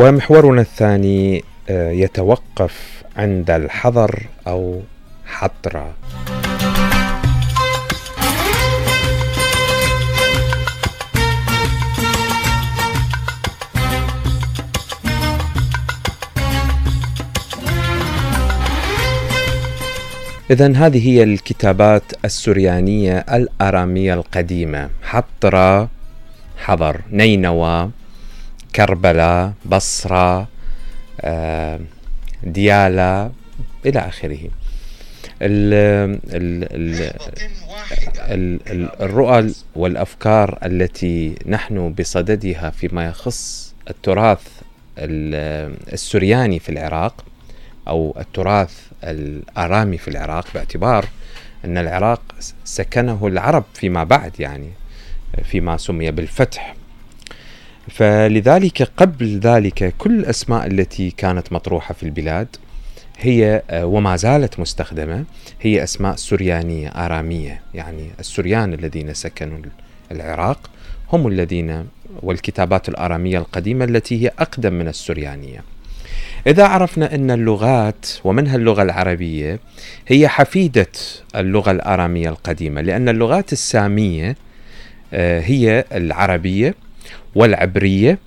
ومحورنا الثاني آه، يتوقف عند الحظر أو حطرة إذا هذه هي الكتابات السريانية الآرامية القديمة. حطرة حضر نينوى. كربلاء بصرة آه، ديالا إلى آخره. الرؤى والأفكار التي نحن بصددها فيما يخص التراث السرياني في العراق أو التراث الآرامي في العراق باعتبار أن العراق سكنه العرب فيما بعد يعني فيما سمي بالفتح. فلذلك قبل ذلك كل الأسماء التي كانت مطروحة في البلاد هي وما زالت مستخدمة هي أسماء سريانية آرامية. يعني السريان الذين سكنوا العراق هم الذين والكتابات الآرامية القديمة التي هي أقدم من السريانية. إذا عرفنا أن اللغات ومنها اللغة العربية هي حفيدة اللغة الآرامية القديمة لأن اللغات السامية آه، هي العربية والعبرية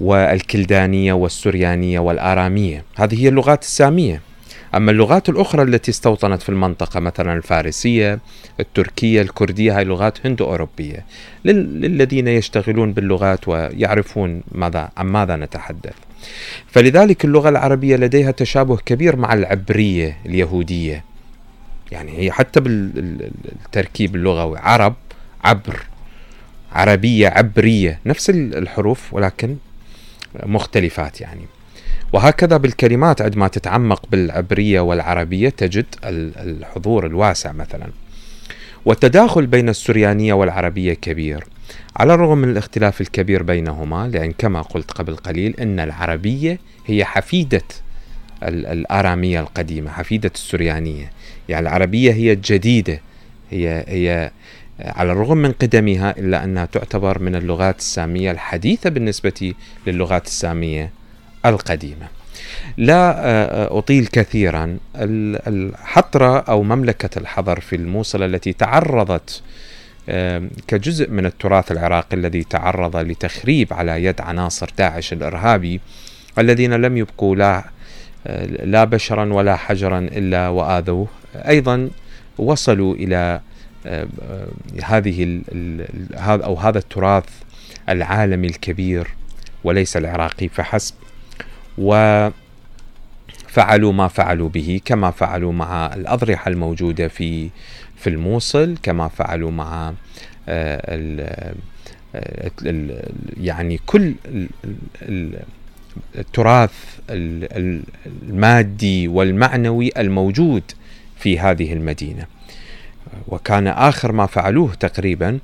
والكلدانية والسريانية والآرامية. هذه هي اللغات السامية. أما اللغات الأخرى التي استوطنت في المنطقة مثلا الفارسية التركية الكردية هاي لغات هندو أوروبية. للذين يشتغلون باللغات ويعرفون ماذا عن ماذا نتحدث. فلذلك اللغة العربية لديها تشابه كبير مع العبرية اليهودية. يعني هي حتى بالتركيب اللغوي عرب عبر. عربية عبرية نفس الحروف ولكن مختلفات يعني. وهكذا بالكلمات عندما تتعمق بالعبرية والعربية تجد الحضور الواسع مثلا. والتداخل بين السريانية والعربية كبير. على الرغم من الاختلاف الكبير بينهما لأن كما قلت قبل قليل أن العربية هي حفيدة الآرامية القديمة حفيدة السريانية. يعني العربية هي الجديدة هي هي على الرغم من قدمها إلا أنها تعتبر من اللغات السامية الحديثة بالنسبة للغات السامية القديمة. لا آه، أطيل كثيرا. الحطرة أو مملكة الحضر في الموصل التي تعرضت كجزء من التراث العراقي الذي تعرض لتخريب على يد عناصر داعش الإرهابي الذين لم يبقوا لا آه، لا بشرا ولا حجرا إلا وآذوه. أيضا وصلوا آه، هذه هذا أو هذا التراث العالمي الكبير وليس العراقي فحسب. وفعلوا ما فعلوا به كما فعلوا مع الأضرحة الموجودة في في الموصل كما فعلوا مع آه، آه، يعني كل التراث المادي والمعنوي الموجود في هذه المدينة. وكان آخر ما فعلوه تقريبا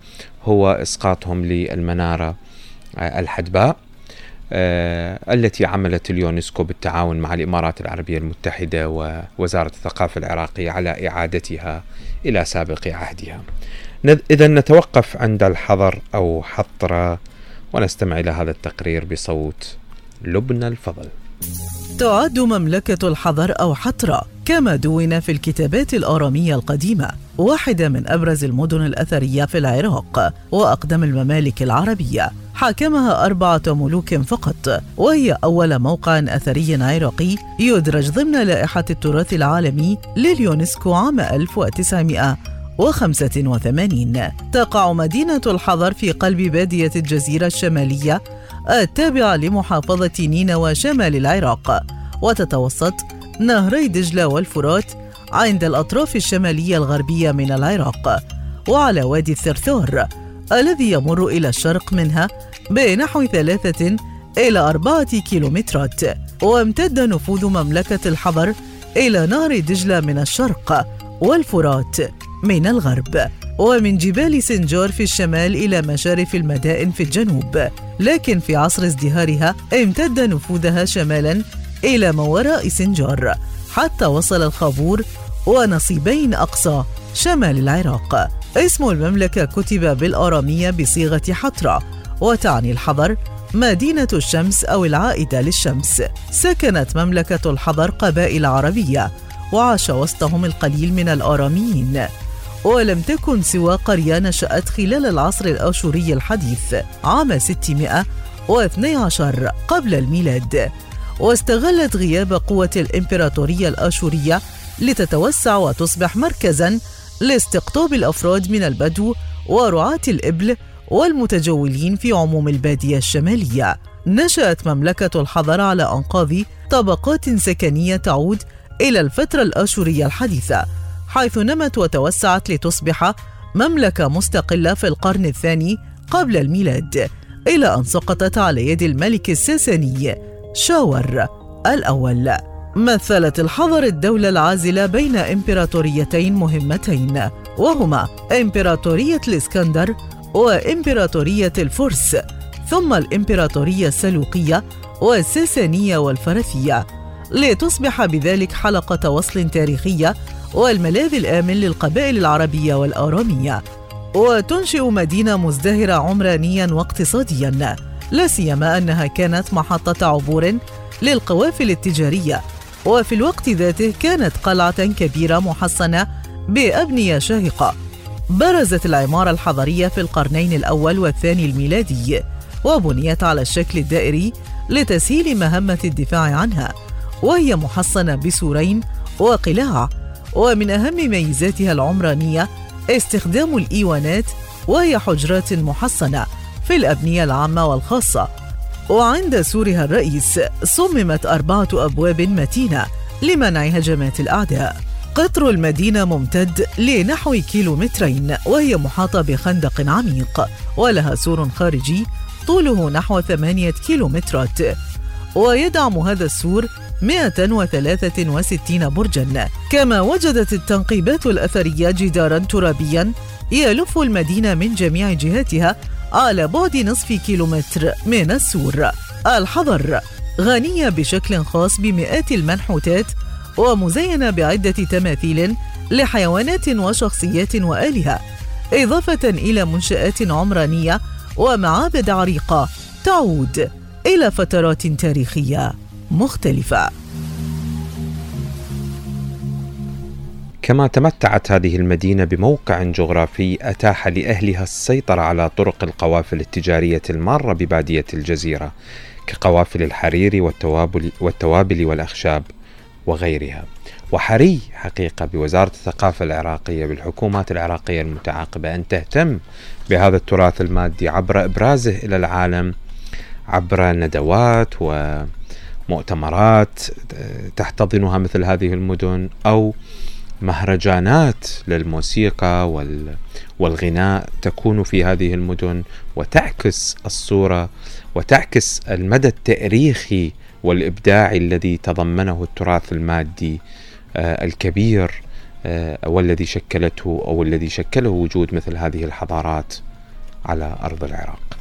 هو إسقاطهم للمنارة آه، الحدباء آه، التي عملت اليونسكو بالتعاون مع الإمارات العربية المتحدة ووزارة الثقافة العراقية على إعادتها إلى سابق عهدها. اذا نتوقف عند الحظر أو حطرة ونستمع إلى هذا التقرير بصوت لبنى الفضل. تعد مملكة الحضر أو حطرة كما دون في الكتابات الآرامية القديمة واحدة من أبرز المدن الأثرية في العراق وأقدم الممالك العربية. حاكمها أربعة ملوك فقط وهي أول موقع أثري عراقي يدرج ضمن لائحة التراث العالمي لليونسكو عام 1985 تقع مدينة الحضر في قلب بادية الجزيرة الشمالية التابعة لمحافظة نينوى شمال العراق. وتتوسط نهري دجلة والفرات عند الأطراف الشمالية الغربية من العراق وعلى وادي الثرثار الذي يمر إلى الشرق منها بنحو ثلاثة إلى أربعة كيلومترات. وامتد نفوذ مملكة الحضر إلى نهر دجلة من الشرق والفرات من الغرب. ومن جبال سنجار في الشمال إلى مشارف المدائن في الجنوب. لكن في عصر ازدهارها امتد نفوذها شمالا إلى ما وراء سنجار حتى وصل الخابور ونصيبين أقصى شمال العراق. اسم المملكة كتب بالآرامية بصيغة حطرة وتعني الحضر مدينة الشمس أو العائدة للشمس. سكنت مملكة الحضر قبائل عربية وعاش وسطهم القليل من الآراميين. ولم تكن سوى قرية نشأت خلال العصر الآشوري الحديث عام 612 قبل الميلاد واستغلت غياب قوة الإمبراطورية الآشورية لتتوسع وتصبح مركزاً لاستقطاب الأفراد من البدو ورعاة الإبل والمتجولين في عموم البادية الشمالية. نشأت مملكة الحضر على أنقاض طبقات سكنية تعود إلى الفترة الآشورية الحديثة، حيث نمت وتوسعت لتصبح مملكة مستقلة في القرن الثاني قبل الميلاد، إلى أن سقطت على يد الملك الساساني شاور الأول. مثلت الحضر الدولة العازلة بين إمبراطوريتين مهمتين وهما إمبراطورية الإسكندر وإمبراطورية الفرس ثم الإمبراطورية السلوقية والساسانية والفرثية لتصبح بذلك حلقة وصل تاريخية والملاذ الآمن للقبائل العربية والآرامية. وتنشئ مدينة مزدهرة عمرانيا واقتصاديا. لا سيما أنها كانت محطة عبور للقوافل التجارية. وفي الوقت ذاته كانت قلعة كبيرة محصنة بأبنية شاهقة. برزت العمارة الحضرية في القرنين الأول والثاني الميلادي وبنيت على الشكل الدائري لتسهيل مهمة الدفاع عنها. وهي محصنة بسورين وقلاع ومن أهم ميزاتها العمرانية استخدام الإيوانات وهي حجرات محصنة في الأبنية العامة والخاصة. وعند سورها الرئيس صممت أربعة أبواب متينة لمنع هجمات الأعداء. قطر المدينة ممتد لنحو كيلومترين وهي محاطة بخندق عميق ولها سور خارجي طوله نحو ثمانية كيلومترات. ويدعم هذا السور 163 برجا. كما وجدت التنقيبات الأثرية جدارا ترابيا يلف المدينة من جميع جهاتها على بعد نصف كيلومتر من السور الحضر. غنية بشكل خاص بمئات المنحوتات ومزينة بعدة تماثيل لحيوانات وشخصيات وآلهة إضافة إلى منشآت عمرانية ومعابد عريقة تعود إلى فترات تاريخية. مختلفة. كما تمتعت هذه المدينة بموقع جغرافي أتاح لأهلها السيطرة على طرق القوافل التجارية المارة ببادية الجزيرة كقوافل الحرير والتوابل, والتوابل والأخشاب وغيرها. وحري حقيقة بوزارة الثقافة العراقية بالحكومات العراقية المتعاقبة أن تهتم بهذا التراث المادي عبر إبرازه إلى العالم عبر ندوات ومؤتمرات تحتضنها مثل هذه المدن أو مهرجانات للموسيقى والغناء تكون في هذه المدن وتعكس الصورة وتعكس المدى التاريخي والإبداعي الذي تضمنه التراث المادي آه، الكبير آه، والذي شكلته أو الذي شكله وجود مثل هذه الحضارات على أرض العراق.